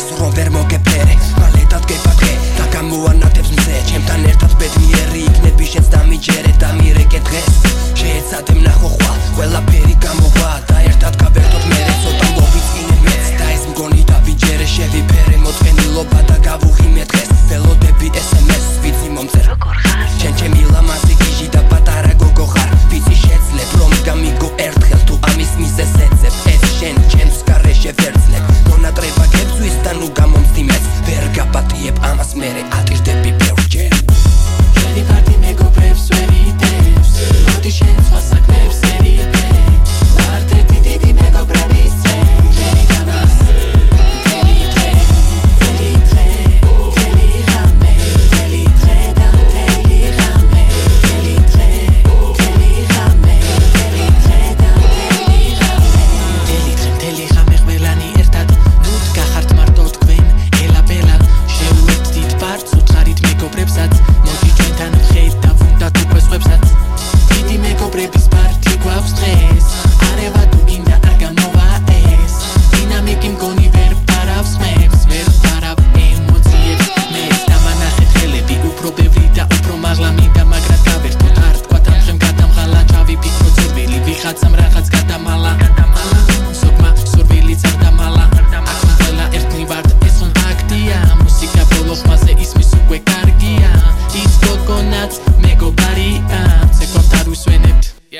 ეს რომ ვერ მოგეფერე მალე დადგებათე და გამოანათებს მზე. ჩემთან ერთად ბედნიერი იქნები შენს დამიჯერე დამირეკე დღეს. cosmetic. I